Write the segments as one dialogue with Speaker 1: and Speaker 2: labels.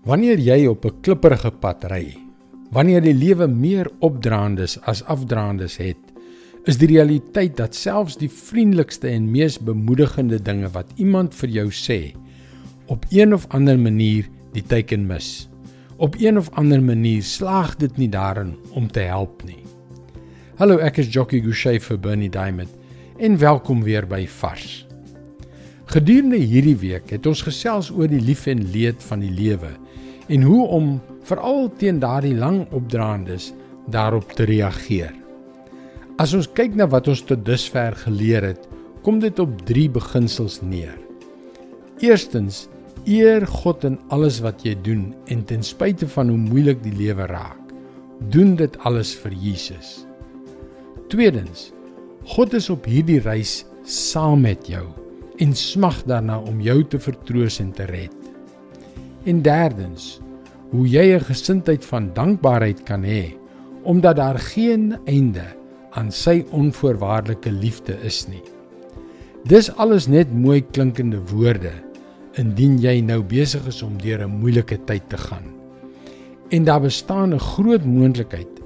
Speaker 1: Wanneer jy op 'n klipprige pad ry, wanneer die lewe meer opdraandes as afdraandes het, is die realiteit dat selfs die vriendelikste en mees bemoedigende dinge wat iemand vir jou sê, op een of ander manier die teiken mis. Op een of ander manier slaag dit nie daarin om te help nie. Hallo, ek is Jockey Gouchee vir Bernie Diamond en welkom weer by Vars. Gedurende hierdie week het ons gesels oor die lief en leed van die lewe en hoe om veral teen daardie lang opdraandes daarop te reageer. As ons kyk na wat ons tot dusver geleer het, kom dit op 3 beginsels neer. Eerstens, eer God in alles wat jy doen en ten spyte van hoe moeilik die lewe raak, doen dit alles vir Jesus. Tweedens, God is op hierdie reis saam met jou en smag daarna om jou te vertroos en te red. En derdens, hoe jy 'n gesindheid van dankbaarheid kan hê omdat daar geen einde aan sy onvoorwaardelike liefde is nie. Dis alles net mooi klinkende woorde indien jy nou besig is om deur 'n moeilike tyd te gaan. En daar bestaan 'n groot moontlikheid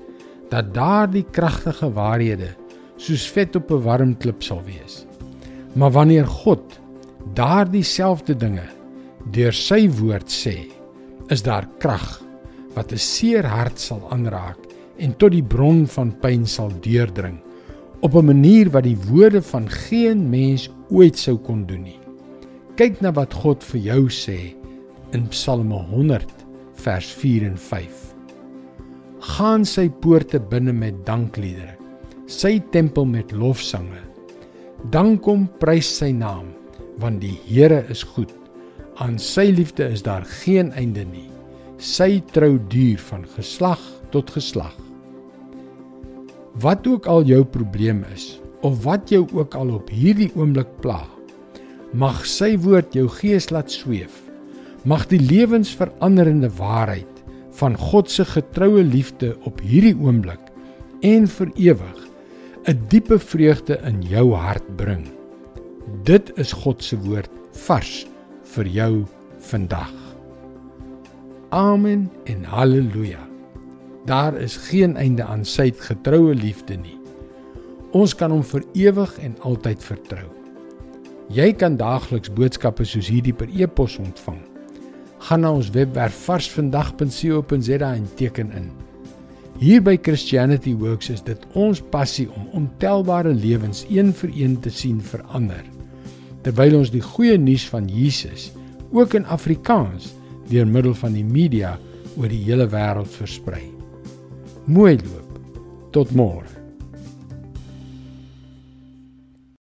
Speaker 1: dat daardie kragtige waarhede soos vet op 'n warm klip sal wees. Maar wanneer God daardie selfde dinge deur sy woord sê, is daar krag wat 'n seer hart sal aanraak en tot die bron van pyn sal deurdring op 'n manier wat die woorde van geen mens ooit sou kon doen nie. Kyk na wat God vir jou sê in Psalme 100 vers 4 en 5. Gaan sy poorte binne met dankliedere, sy tempel met lofsange. Dank hom, prys sy naam, want die Here is goed Aan sy liefde is daar geen einde nie. Sy trou duur van geslag tot geslag. Wat ook al jou probleem is of wat jou ook al op hierdie oomblik pla, mag sy woord jou gees laat sweef. Mag die lewensveranderende waarheid van God se getroue liefde op hierdie oomblik en vir ewig 'n diepe vreugde in jou hart bring. Dit is God se woord vars vir jou vandag. Amen en haleluja. Daar is geen einde aan sy getroue liefde nie. Ons kan hom vir ewig en altyd vertrou. Jy kan daagliks boodskappe soos hierdie per e-pos ontvang. Gaan na ons webwerf varsvandag.co.za en teken in. Hier by Christianity Works is dit ons passie om ontelbare lewens een vir een te sien verander terwyl ons die goeie nuus van Jesus ook in Afrikaans deur middel van die media oor die hele wêreld versprei. Mooi loop. Tot môre.